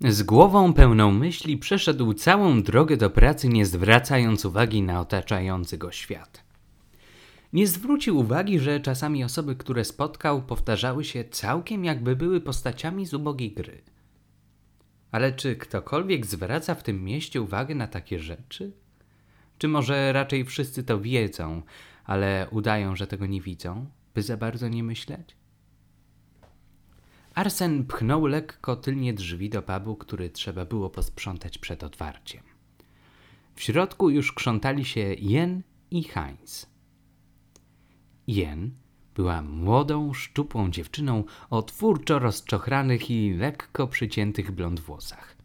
Z głową pełną myśli przeszedł całą drogę do pracy, nie zwracając uwagi na otaczający go świat. Nie zwrócił uwagi, że czasami osoby, które spotkał, powtarzały się całkiem jakby były postaciami z ubogiej gry. Ale czy ktokolwiek zwraca w tym mieście uwagę na takie rzeczy? Czy może raczej wszyscy to wiedzą, ale udają, że tego nie widzą, by za bardzo nie myśleć? Arsen pchnął lekko tylnie drzwi do pubu, który trzeba było posprzątać przed otwarciem. W środku już krzątali się Jen i Heinz. Jen była młodą, szczupłą dziewczyną o twórczo rozczochranych i lekko przyciętych blond włosach.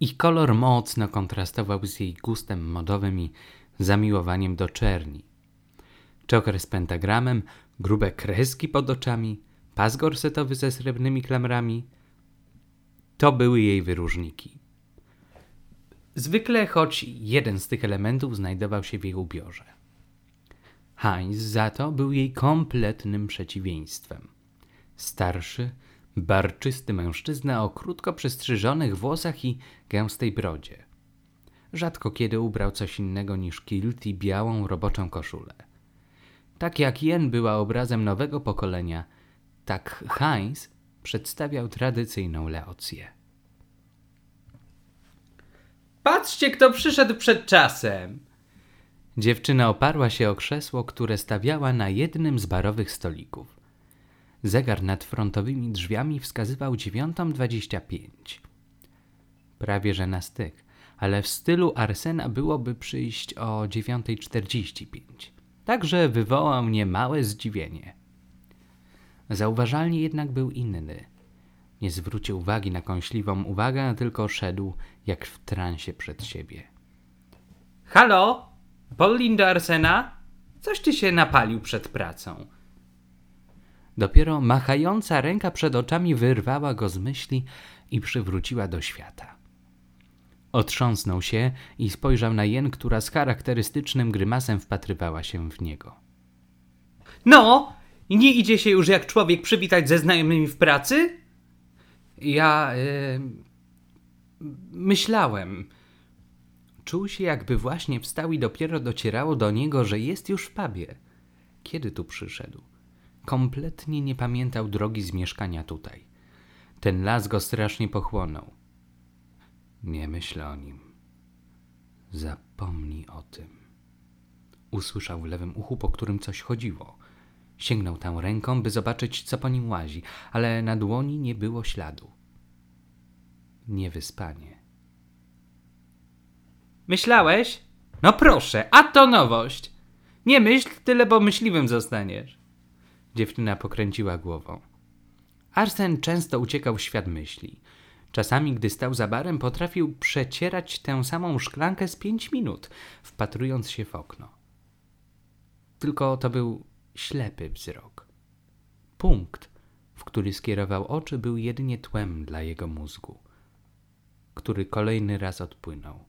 Ich kolor mocno kontrastował z jej gustem modowym i zamiłowaniem do czerni. Czoker z pentagramem, grube kreski pod oczami, pas gorsetowy ze srebrnymi klamrami. To były jej wyróżniki. Zwykle choć jeden z tych elementów znajdował się w jej ubiorze. Heinz za to był jej kompletnym przeciwieństwem. Starszy, barczysty mężczyzna o krótko przystrzyżonych włosach i gęstej brodzie. Rzadko kiedy ubrał coś innego niż kilt i białą roboczą koszulę. Tak jak Jen była obrazem nowego pokolenia, tak Heinz przedstawiał tradycyjną Leocję. Patrzcie, kto przyszedł przed czasem! Dziewczyna oparła się o krzesło, które stawiała na jednym z barowych stolików. Zegar nad frontowymi drzwiami wskazywał dziewiątą dwadzieścia pięć. Prawie że na styk, ale w stylu Arsena byłoby przyjść o dziewiątej czterdzieści pięć. Także wywołał niemałe zdziwienie. Zauważalnie jednak był inny. Nie zwrócił uwagi na kąśliwą uwagę, tylko szedł jak w transie przed siebie. Halo? Paulin do Arsena? Coś ty się napalił przed pracą. Dopiero machająca ręka przed oczami wyrwała go z myśli i przywróciła do świata. Otrząsnął się i spojrzał na Jen, która z charakterystycznym grymasem wpatrywała się w niego. No, nie idzie się już jak człowiek przywitać ze znajomymi w pracy? Ja. Yy, myślałem. Czuł się, jakby właśnie wstał i dopiero docierało do niego, że jest już w pubie. Kiedy tu przyszedł? Kompletnie nie pamiętał drogi z mieszkania tutaj. Ten las go strasznie pochłonął. Nie myśl o nim. Zapomnij o tym. Usłyszał w lewym uchu, po którym coś chodziło. Sięgnął tam ręką, by zobaczyć, co po nim łazi, ale na dłoni nie było śladu. Niewyspanie. Myślałeś? No proszę, a to nowość. Nie myśl tyle, bo myśliwym zostaniesz. Dziewczyna pokręciła głową. Arsen często uciekał w świat myśli. Czasami, gdy stał za barem, potrafił przecierać tę samą szklankę z pięć minut, wpatrując się w okno. Tylko to był ślepy wzrok. Punkt, w który skierował oczy, był jedynie tłem dla jego mózgu, który kolejny raz odpłynął.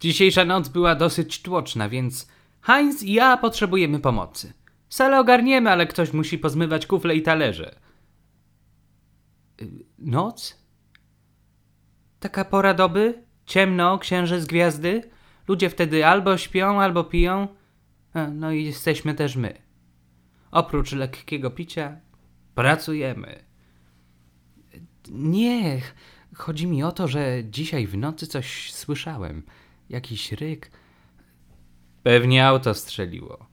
Dzisiejsza noc była dosyć tłoczna, więc Heinz i ja potrzebujemy pomocy. Salę ogarniemy, ale ktoś musi pozmywać kufle i talerze. Noc? Taka pora doby? Ciemno, księże z gwiazdy? Ludzie wtedy albo śpią, albo piją. No i jesteśmy też my. Oprócz lekkiego picia, pracujemy. Nie, chodzi mi o to, że dzisiaj w nocy coś słyszałem. Jakiś ryk. Pewnie auto strzeliło.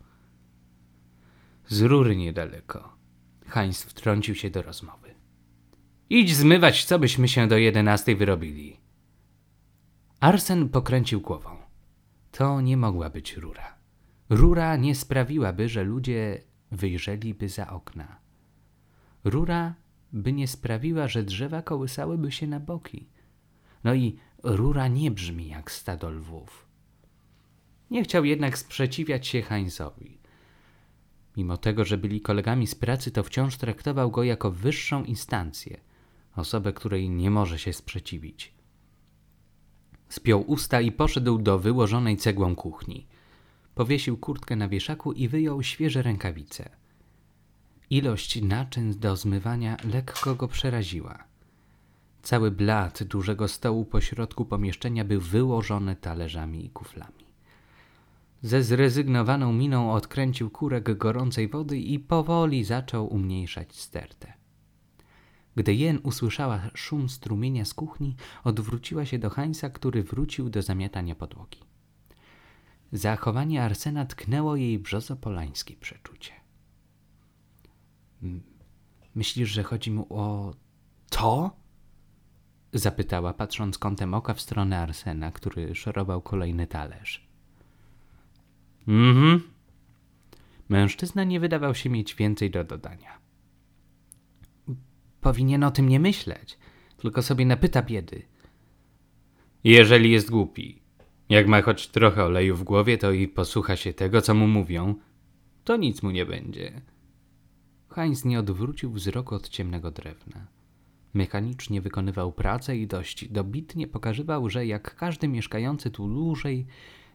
Z rury niedaleko. Heinz wtrącił się do rozmowy. Idź zmywać, co byśmy się do jedenastej wyrobili. Arsen pokręcił głową. To nie mogła być rura. Rura nie sprawiłaby, że ludzie wyjrzeliby za okna. Rura by nie sprawiła, że drzewa kołysałyby się na boki. No i rura nie brzmi jak stado lwów. Nie chciał jednak sprzeciwiać się Heinzowi. Mimo tego, że byli kolegami z pracy, to wciąż traktował go jako wyższą instancję, osobę, której nie może się sprzeciwić. Spiął usta i poszedł do wyłożonej cegłą kuchni. Powiesił kurtkę na wieszaku i wyjął świeże rękawice. Ilość naczyń do zmywania lekko go przeraziła. Cały blat dużego stołu pośrodku pomieszczenia był wyłożony talerzami i kuflami. Ze zrezygnowaną miną odkręcił kurek gorącej wody i powoli zaczął umniejszać stertę. Gdy Jen usłyszała szum strumienia z kuchni, odwróciła się do Hańsa, który wrócił do zamiatania podłogi. Zachowanie Arsena tknęło jej brzozopolańskie przeczucie. Myślisz, że chodzi mu o to? Zapytała, patrząc kątem oka w stronę Arsena, który szorował kolejny talerz. Mhm. Mężczyzna nie wydawał się mieć więcej do dodania. Powinien o tym nie myśleć, tylko sobie napyta biedy. Jeżeli jest głupi, jak ma choć trochę oleju w głowie, to i posłucha się tego, co mu mówią, to nic mu nie będzie. Heinz nie odwrócił wzroku od ciemnego drewna. Mechanicznie wykonywał pracę i dość dobitnie pokazywał, że jak każdy mieszkający tu dłużej,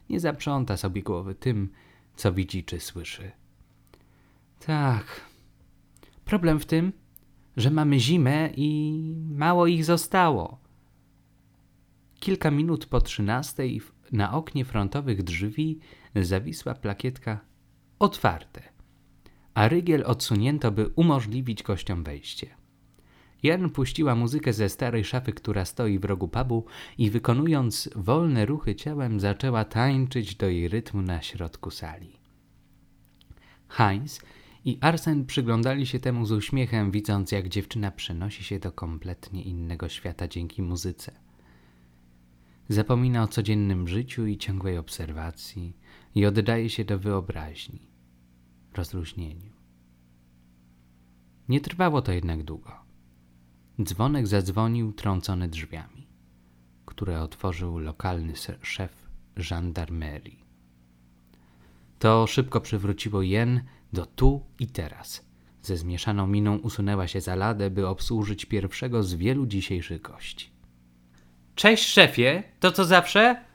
nie zaprząta sobie głowy tym, co widzi czy słyszy. Tak. Problem w tym, że mamy zimę i mało ich zostało. Kilka minut po trzynastej na oknie frontowych drzwi zawisła plakietka otwarte, a rygiel odsunięto, by umożliwić gościom wejście. Jan puściła muzykę ze starej szafy, która stoi w rogu pubu i wykonując wolne ruchy ciałem zaczęła tańczyć do jej rytmu na środku sali. Heinz i Arsen przyglądali się temu z uśmiechem, widząc jak dziewczyna przenosi się do kompletnie innego świata dzięki muzyce. Zapomina o codziennym życiu i ciągłej obserwacji i oddaje się do wyobraźni, rozluźnieniu. Nie trwało to jednak długo. Dzwonek zadzwonił trącony drzwiami, które otworzył lokalny szef żandarmerii. To szybko przywróciło Jen do tu i teraz. Ze zmieszaną miną usunęła się za ladę, by obsłużyć pierwszego z wielu dzisiejszych gości. Cześć, szefie, to co zawsze?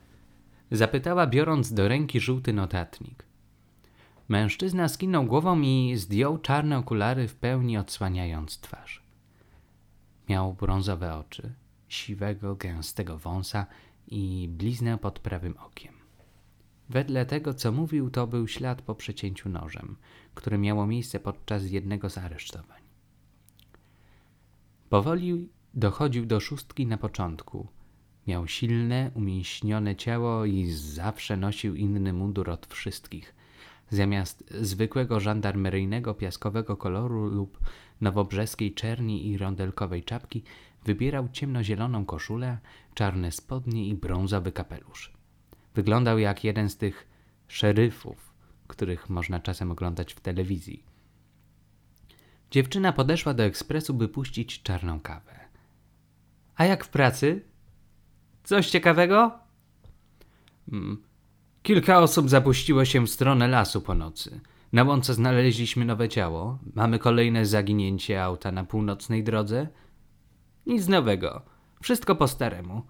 Zapytała, biorąc do ręki żółty notatnik. Mężczyzna skinął głową i zdjął czarne okulary w pełni odsłaniając twarz. Miał brązowe oczy, siwego, gęstego wąsa i bliznę pod prawym okiem. Wedle tego, co mówił, to był ślad po przecięciu nożem, które miało miejsce podczas jednego z aresztowań. Powoli dochodził do szóstki na początku. Miał silne, umięśnione ciało i zawsze nosił inny mundur od wszystkich. Zamiast zwykłego żandarmeryjnego piaskowego koloru lub nowobrzeskiej czerni i rondelkowej czapki, wybierał ciemnozieloną koszulę, czarne spodnie i brązowy kapelusz. Wyglądał jak jeden z tych szeryfów, których można czasem oglądać w telewizji. Dziewczyna podeszła do ekspresu, by puścić czarną kawę. A jak w pracy? Coś ciekawego? Hmm. Kilka osób zapuściło się w stronę lasu po nocy. Na łące znaleźliśmy nowe ciało. Mamy kolejne zaginięcie auta na północnej drodze. Nic nowego. Wszystko po staremu.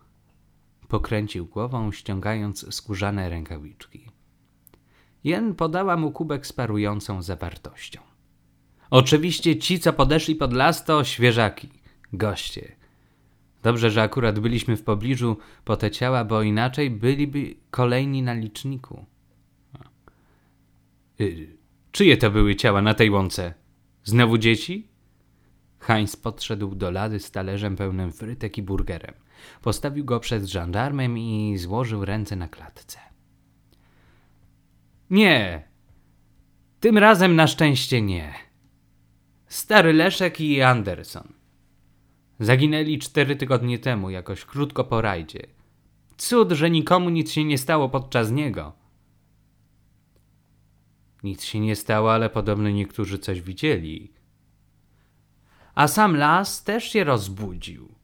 Pokręcił głową, ściągając skórzane rękawiczki. Jen podała mu kubek z parującą zawartością. Oczywiście ci, co podeszli pod las, to świeżaki, goście. Dobrze, że akurat byliśmy w pobliżu po te ciała, bo inaczej byliby kolejni na liczniku. Y, czyje to były ciała na tej łące? Znowu dzieci? Heinz podszedł do lady z talerzem pełnym frytek i burgerem. Postawił go przed żandarmem i złożył ręce na klatce. Nie. Tym razem na szczęście nie. Stary Leszek i Anderson. Zaginęli cztery tygodnie temu, jakoś krótko po rajdzie. Cud, że nikomu nic się nie stało podczas niego. Nic się nie stało, ale podobno niektórzy coś widzieli. A sam las też się rozbudził.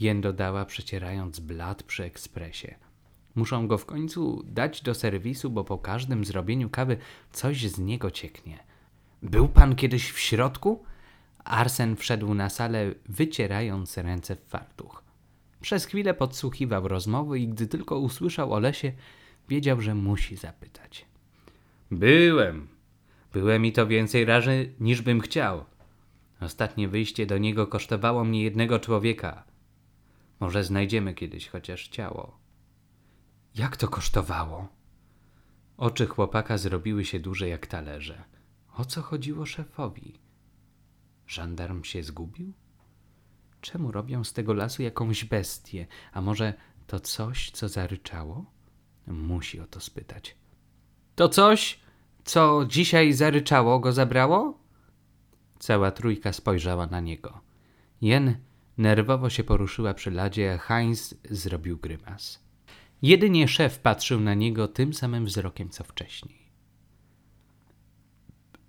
Jen dodała, przecierając blat przy ekspresie. Muszą go w końcu dać do serwisu, bo po każdym zrobieniu kawy coś z niego cieknie. Był pan kiedyś w środku? Arsen wszedł na salę, wycierając ręce w fartuch. Przez chwilę podsłuchiwał rozmowy i gdy tylko usłyszał o lesie, wiedział, że musi zapytać. Byłem. Byłem i to więcej razy, niż bym chciał. Ostatnie wyjście do niego kosztowało mnie jednego człowieka. Może znajdziemy kiedyś chociaż ciało. Jak to kosztowało? Oczy chłopaka zrobiły się duże jak talerze. O co chodziło szefowi? Żandarm się zgubił? Czemu robią z tego lasu jakąś bestię? A może to coś, co zaryczało? Musi o to spytać. To coś, co dzisiaj zaryczało, go zabrało? Cała trójka spojrzała na niego. Jen nerwowo się poruszyła przy ladzie, a Heinz zrobił grymas. Jedynie szef patrzył na niego tym samym wzrokiem, co wcześniej.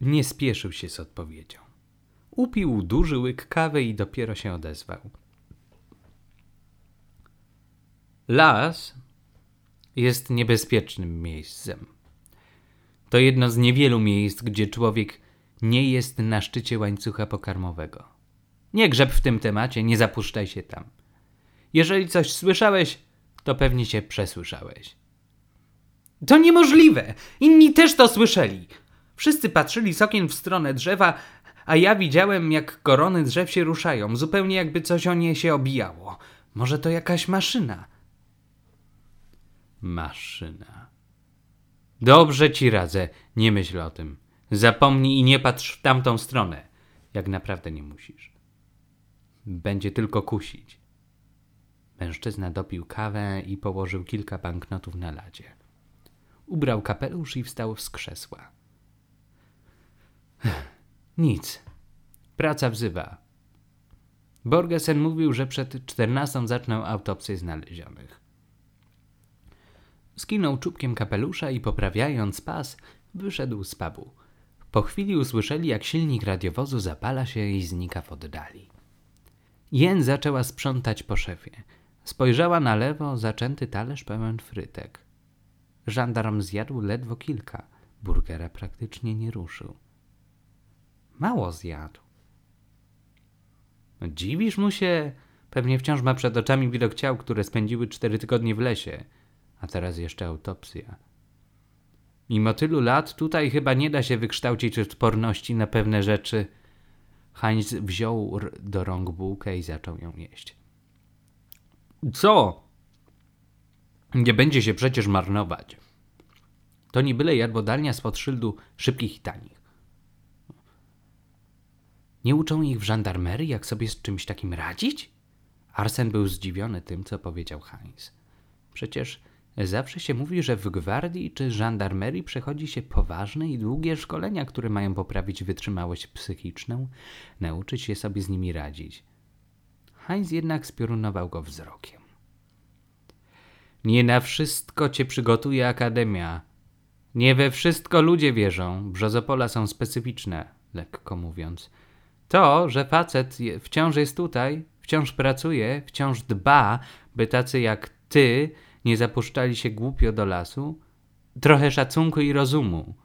Nie spieszył się z odpowiedzią. Upił duży łyk kawy i dopiero się odezwał. Las jest niebezpiecznym miejscem. To jedno z niewielu miejsc, gdzie człowiek nie jest na szczycie łańcucha pokarmowego. Nie grzeb w tym temacie, nie zapuszczaj się tam. Jeżeli coś słyszałeś, to pewnie się przesłyszałeś. To niemożliwe! Inni też to słyszeli. Wszyscy patrzyli z okien w stronę drzewa, a ja widziałem, jak korony drzew się ruszają, zupełnie jakby coś o nie się obijało. Może to jakaś maszyna. Maszyna. Dobrze ci radzę, nie myśl o tym. Zapomnij i nie patrz w tamtą stronę, jak naprawdę nie musisz. Będzie tylko kusić. Mężczyzna dopił kawę i położył kilka banknotów na ladzie. Ubrał kapelusz i wstał z krzesła. Nic. Praca wzywa. Borgesen mówił, że przed czternastą zaczną autopsję znalezionych. Skinął czubkiem kapelusza i poprawiając pas, wyszedł z pubu. Po chwili usłyszeli, jak silnik radiowozu zapala się i znika w oddali. Jen zaczęła sprzątać po szefie. Spojrzała na lewo, zaczęty talerz pełen frytek. Żandarm zjadł ledwo kilka. Burgera praktycznie nie ruszył. Mało zjadł. No, dziwisz mu się? Pewnie wciąż ma przed oczami widok ciał, które spędziły cztery tygodnie w lesie, a teraz jeszcze autopsja. Mimo tylu lat tutaj chyba nie da się wykształcić odporności na pewne rzeczy. Heinz wziął do rąk bułkę i zaczął ją jeść. Co? Nie będzie się przecież marnować. To nie byle jadłodalnia spod szyldu szybkich i tanich. Nie uczą ich w żandarmerii, jak sobie z czymś takim radzić? Arsen był zdziwiony tym, co powiedział Heinz. Przecież zawsze się mówi, że w gwardii czy żandarmerii przechodzi się poważne i długie szkolenia, które mają poprawić wytrzymałość psychiczną, nauczyć się sobie z nimi radzić. Heinz jednak spiorunował go wzrokiem. Nie na wszystko cię przygotuje akademia. Nie we wszystko ludzie wierzą. Brzozopola są specyficzne, lekko mówiąc. To, że facet wciąż jest tutaj, wciąż pracuje, wciąż dba, by tacy jak ty nie zapuszczali się głupio do lasu, trochę szacunku i rozumu.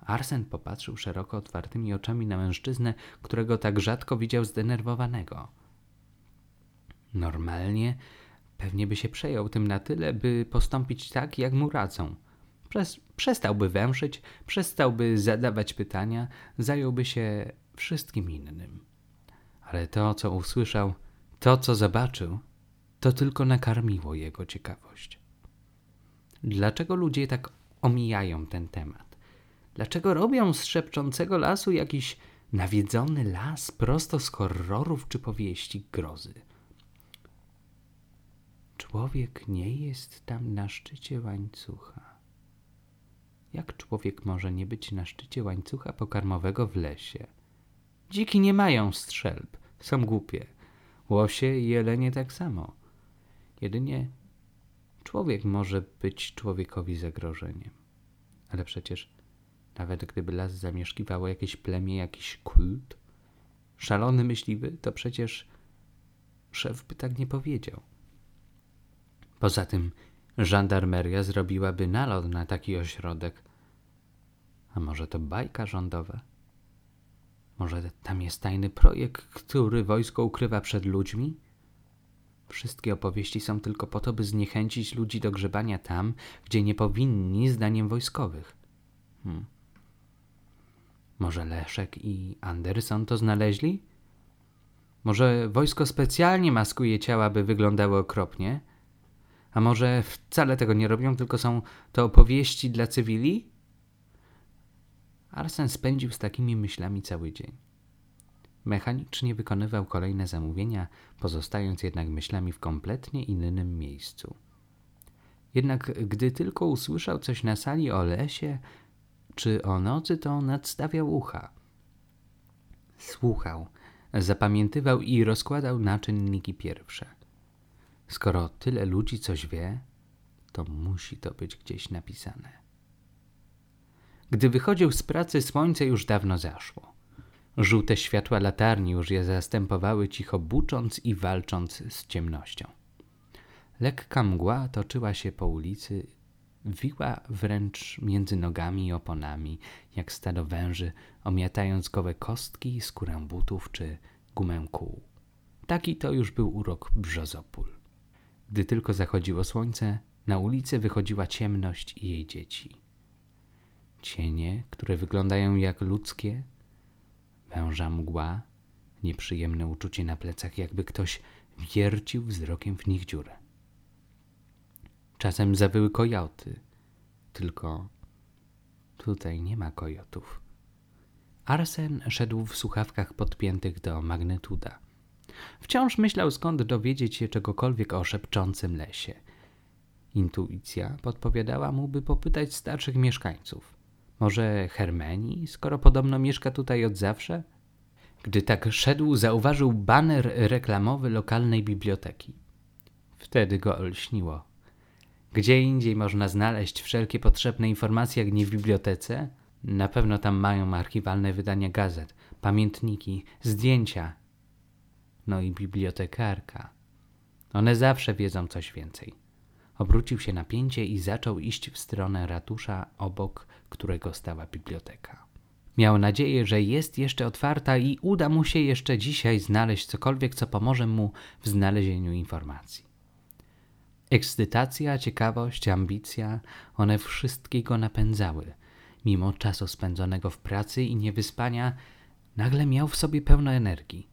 Arsen popatrzył szeroko otwartymi oczami na mężczyznę, którego tak rzadko widział zdenerwowanego. Normalnie pewnie by się przejął tym na tyle, by postąpić tak, jak mu radzą. przestałby węszyć, przestałby zadawać pytania, zająłby się wszystkim innym. Ale to, co usłyszał, to, co zobaczył, to tylko nakarmiło jego ciekawość. Dlaczego ludzie tak omijają ten temat? Dlaczego robią z szepczącego lasu jakiś nawiedzony las prosto z horrorów czy powieści grozy? Człowiek nie jest tam na szczycie łańcucha. Jak człowiek może nie być na szczycie łańcucha pokarmowego w lesie? Dziki nie mają strzelb, są głupie. Łosie i jelenie tak samo. Jedynie człowiek może być człowiekowi zagrożeniem. Ale przecież nawet gdyby las zamieszkiwało jakieś plemię, jakiś kult, szalony myśliwy, to przecież szef by tak nie powiedział. Poza tym żandarmeria zrobiłaby nalot na taki ośrodek. A może to bajka rządowa? Może tam jest tajny projekt, który wojsko ukrywa przed ludźmi? Wszystkie opowieści są tylko po to, by zniechęcić ludzi do grzebania tam, gdzie nie powinni, zdaniem wojskowych. Hmm. Może Leszek i Anderson to znaleźli? Może wojsko specjalnie maskuje ciała, by wyglądały okropnie? A może wcale tego nie robią, tylko są to opowieści dla cywili? Arsen spędził z takimi myślami cały dzień. Mechanicznie wykonywał kolejne zamówienia, pozostając jednak myślami w kompletnie innym miejscu. Jednak gdy tylko usłyszał coś na sali o lesie czy o nocy, to nadstawiał ucha. Słuchał, zapamiętywał i rozkładał na czynniki pierwsze. Skoro tyle ludzi coś wie, to musi to być gdzieś napisane. Gdy wychodził z pracy, słońce już dawno zaszło. Żółte światła latarni już je zastępowały cicho bucząc i walcząc z ciemnością. Lekka mgła toczyła się po ulicy, wiła wręcz między nogami i oponami, jak stado węży, omiatając gołe kostki, skórę butów czy gumę kół. Taki to już był urok brzozopól. Gdy tylko zachodziło słońce, na ulicę wychodziła ciemność i jej dzieci. Cienie, które wyglądają jak ludzkie, węża mgła, nieprzyjemne uczucie na plecach, jakby ktoś wiercił wzrokiem w nich dziurę. Czasem zawyły kojoty, tylko tutaj nie ma kojotów. Arsen szedł w słuchawkach podpiętych do magnetuda. Wciąż myślał, skąd dowiedzieć się czegokolwiek o szepczącym lesie. Intuicja podpowiadała mu, by popytać starszych mieszkańców. Może Hermenii, skoro podobno mieszka tutaj od zawsze? Gdy tak szedł, zauważył baner reklamowy lokalnej biblioteki. Wtedy go olśniło. Gdzie indziej można znaleźć wszelkie potrzebne informacje, jak nie w bibliotece? Na pewno tam mają archiwalne wydania gazet, pamiętniki, zdjęcia. No i bibliotekarka. One zawsze wiedzą coś więcej. Obrócił się na pięcie i zaczął iść w stronę ratusza, obok którego stała biblioteka. Miał nadzieję, że jest jeszcze otwarta i uda mu się jeszcze dzisiaj znaleźć cokolwiek, co pomoże mu w znalezieniu informacji. Ekscytacja, ciekawość, ambicja, one wszystkie go napędzały. Mimo czasu spędzonego w pracy i niewyspania, nagle miał w sobie pełno energii.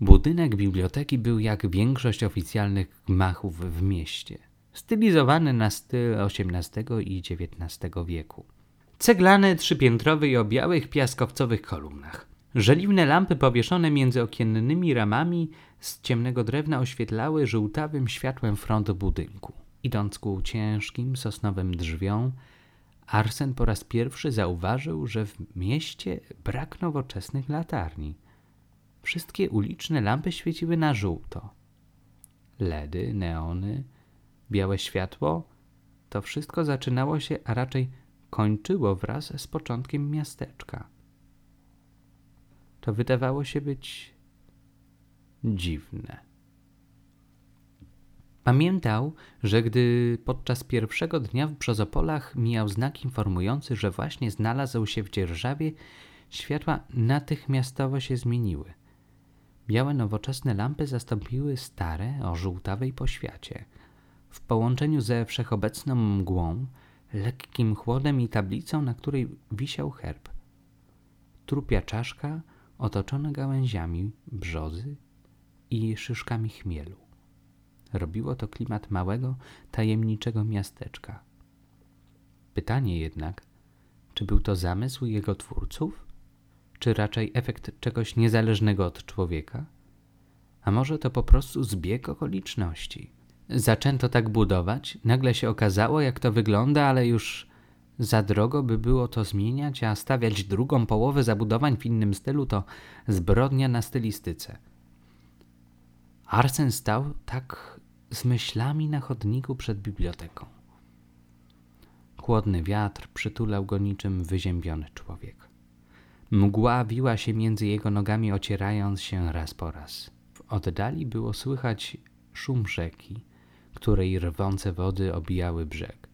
Budynek biblioteki był jak większość oficjalnych gmachów w mieście, stylizowany na styl XVIII i XIX wieku. Ceglany, trzypiętrowy i o białych, piaskowcowych kolumnach. Żeliwne lampy powieszone między okiennymi ramami z ciemnego drewna oświetlały żółtawym światłem front budynku. Idąc ku ciężkim, sosnowym drzwiom, Arsen po raz pierwszy zauważył, że w mieście brak nowoczesnych latarni. Wszystkie uliczne lampy świeciły na żółto. LEDy, neony, białe światło to wszystko zaczynało się, a raczej kończyło wraz z początkiem miasteczka. To wydawało się być dziwne. Pamiętał, że gdy podczas pierwszego dnia w Brzozopolach mijał znak informujący, że właśnie znalazł się w dzierżawie, światła natychmiastowo się zmieniły. Białe nowoczesne lampy zastąpiły stare o żółtawej poświacie. W połączeniu ze wszechobecną mgłą, lekkim chłodem i tablicą, na której wisiał herb. Trupia czaszka otoczona gałęziami brzozy i szyszkami chmielu. Robiło to klimat małego, tajemniczego miasteczka. Pytanie jednak, czy był to zamysł jego twórców, czy raczej efekt czegoś niezależnego od człowieka? A może to po prostu zbieg okoliczności? Zaczęto tak budować, nagle się okazało, jak to wygląda, ale już za drogo by było to zmieniać, a stawiać drugą połowę zabudowań w innym stylu to zbrodnia na stylistyce. Arsen stał tak z myślami na chodniku przed biblioteką. Chłodny wiatr przytulał go niczym wyziębiony człowiek. Mgła wiła się między jego nogami, ocierając się raz po raz. W oddali było słychać szum rzeki, której rwące wody obijały brzeg.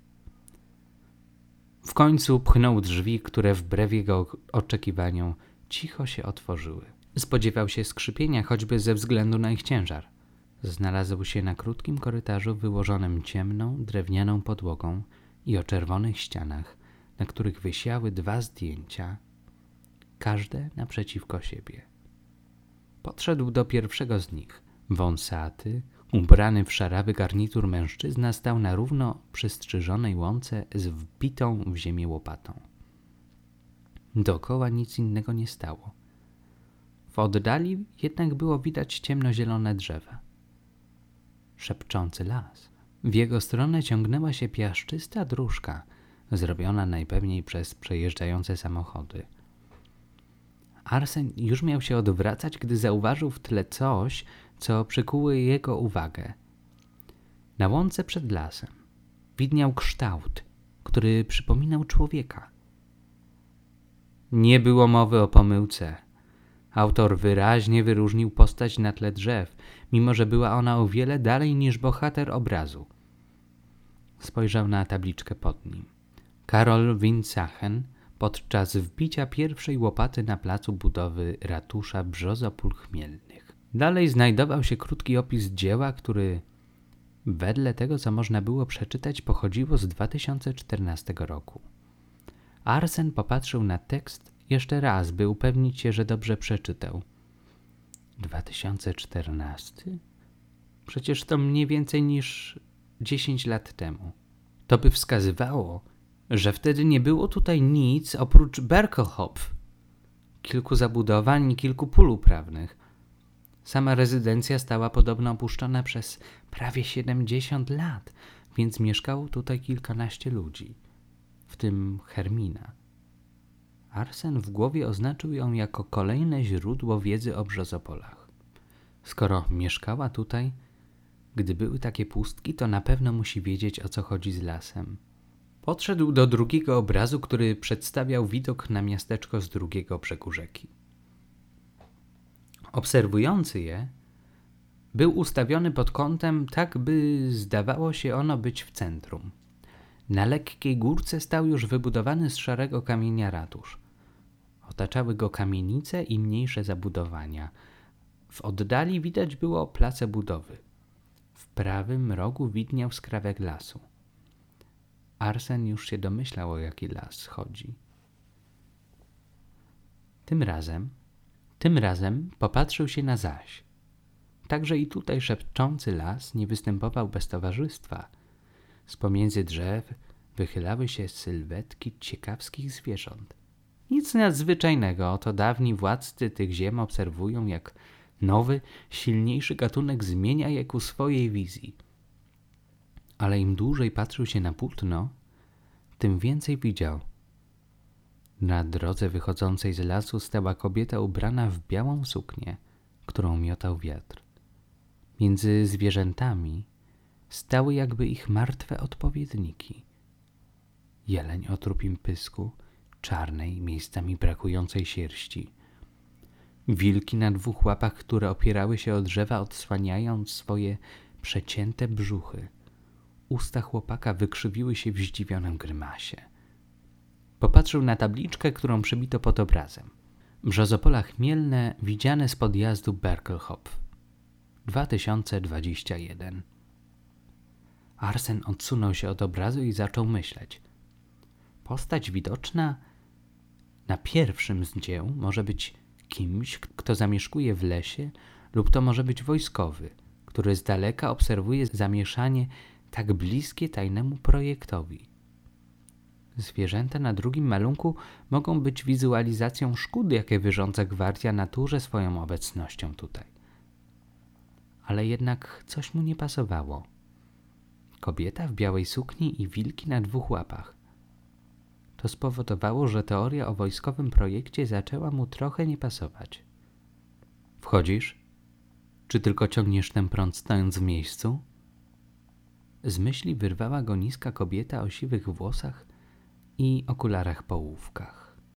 W końcu pchnął drzwi, które wbrew jego oczekiwaniom cicho się otworzyły. Spodziewał się skrzypienia, choćby ze względu na ich ciężar. Znalazł się na krótkim korytarzu wyłożonym ciemną, drewnianą podłogą i o czerwonych ścianach, na których wysiały dwa zdjęcia, każde naprzeciwko siebie. Podszedł do pierwszego z nich. Wąsaty, ubrany w szarawy garnitur mężczyzna stał na równo przystrzyżonej łące z wbitą w ziemię łopatą. Dookoła nic innego nie stało. W oddali jednak było widać ciemnozielone drzewa. Szepczący las. W jego stronę ciągnęła się piaszczysta dróżka, zrobiona najpewniej przez przejeżdżające samochody. Arsen już miał się odwracać, gdy zauważył w tle coś, co przykuło jego uwagę. Na łące przed lasem widniał kształt, który przypominał człowieka. Nie było mowy o pomyłce. Autor wyraźnie wyróżnił postać na tle drzew, mimo że była ona o wiele dalej niż bohater obrazu. Spojrzał na tabliczkę pod nim. Karol Winsachen podczas wbicia pierwszej łopaty na placu budowy ratusza Brzozopól Chmielnych. Dalej znajdował się krótki opis dzieła, który wedle tego, co można było przeczytać, pochodziło z 2014 roku. Arsen popatrzył na tekst jeszcze raz, by upewnić się, że dobrze przeczytał. 2014? Przecież to mniej więcej niż 10 lat temu. To by wskazywało, że wtedy nie było tutaj nic oprócz Berkelhopf, kilku zabudowań i kilku pól uprawnych. Sama rezydencja stała podobno opuszczona przez prawie 70 lat, więc mieszkało tutaj kilkanaście ludzi, w tym Hermina. Arsen w głowie oznaczył ją jako kolejne źródło wiedzy o brzozopolach. Skoro mieszkała tutaj, gdy były takie pustki, to na pewno musi wiedzieć o co chodzi z lasem. Podszedł do drugiego obrazu, który przedstawiał widok na miasteczko z drugiego brzegu rzeki. Obserwujący je był ustawiony pod kątem, tak by zdawało się ono być w centrum. Na lekkiej górce stał już wybudowany z szarego kamienia ratusz. Otaczały go kamienice i mniejsze zabudowania. W oddali widać było place budowy. W prawym rogu widniał skrawek lasu. Arsen już się domyślał, o jaki las chodzi. Tym razem, tym razem popatrzył się na zaś. Także i tutaj szepczący las nie występował bez towarzystwa. Z pomiędzy drzew wychylały się sylwetki ciekawskich zwierząt. Nic nadzwyczajnego, oto dawni władcy tych ziem obserwują, jak nowy, silniejszy gatunek zmienia je ku swojej wizji ale im dłużej patrzył się na płótno, tym więcej widział. Na drodze wychodzącej z lasu stała kobieta ubrana w białą suknię, którą miotał wiatr. Między zwierzętami stały jakby ich martwe odpowiedniki. Jeleń o trupim pysku, czarnej, miejscami brakującej sierści. Wilki na dwóch łapach, które opierały się o drzewa, odsłaniając swoje przecięte brzuchy. Usta chłopaka wykrzywiły się w zdziwionym grymasie. Popatrzył na tabliczkę, którą przybito pod obrazem. Brzozopola chmielne widziane z podjazdu Berkelhopf. 2021 Arsen odsunął się od obrazu i zaczął myśleć. Postać widoczna na pierwszym z dzieł może być kimś, kto zamieszkuje w lesie, lub to może być wojskowy, który z daleka obserwuje zamieszanie tak bliskie tajnemu projektowi. Zwierzęta na drugim malunku mogą być wizualizacją szkód, jakie wyrządza gwardia naturze swoją obecnością tutaj. Ale jednak coś mu nie pasowało. Kobieta w białej sukni i wilki na dwóch łapach. To spowodowało, że teoria o wojskowym projekcie zaczęła mu trochę nie pasować. Wchodzisz? Czy tylko ciągniesz ten prąd stojąc w miejscu? Z myśli wyrwała go niska kobieta o siwych włosach i okularach połówkach.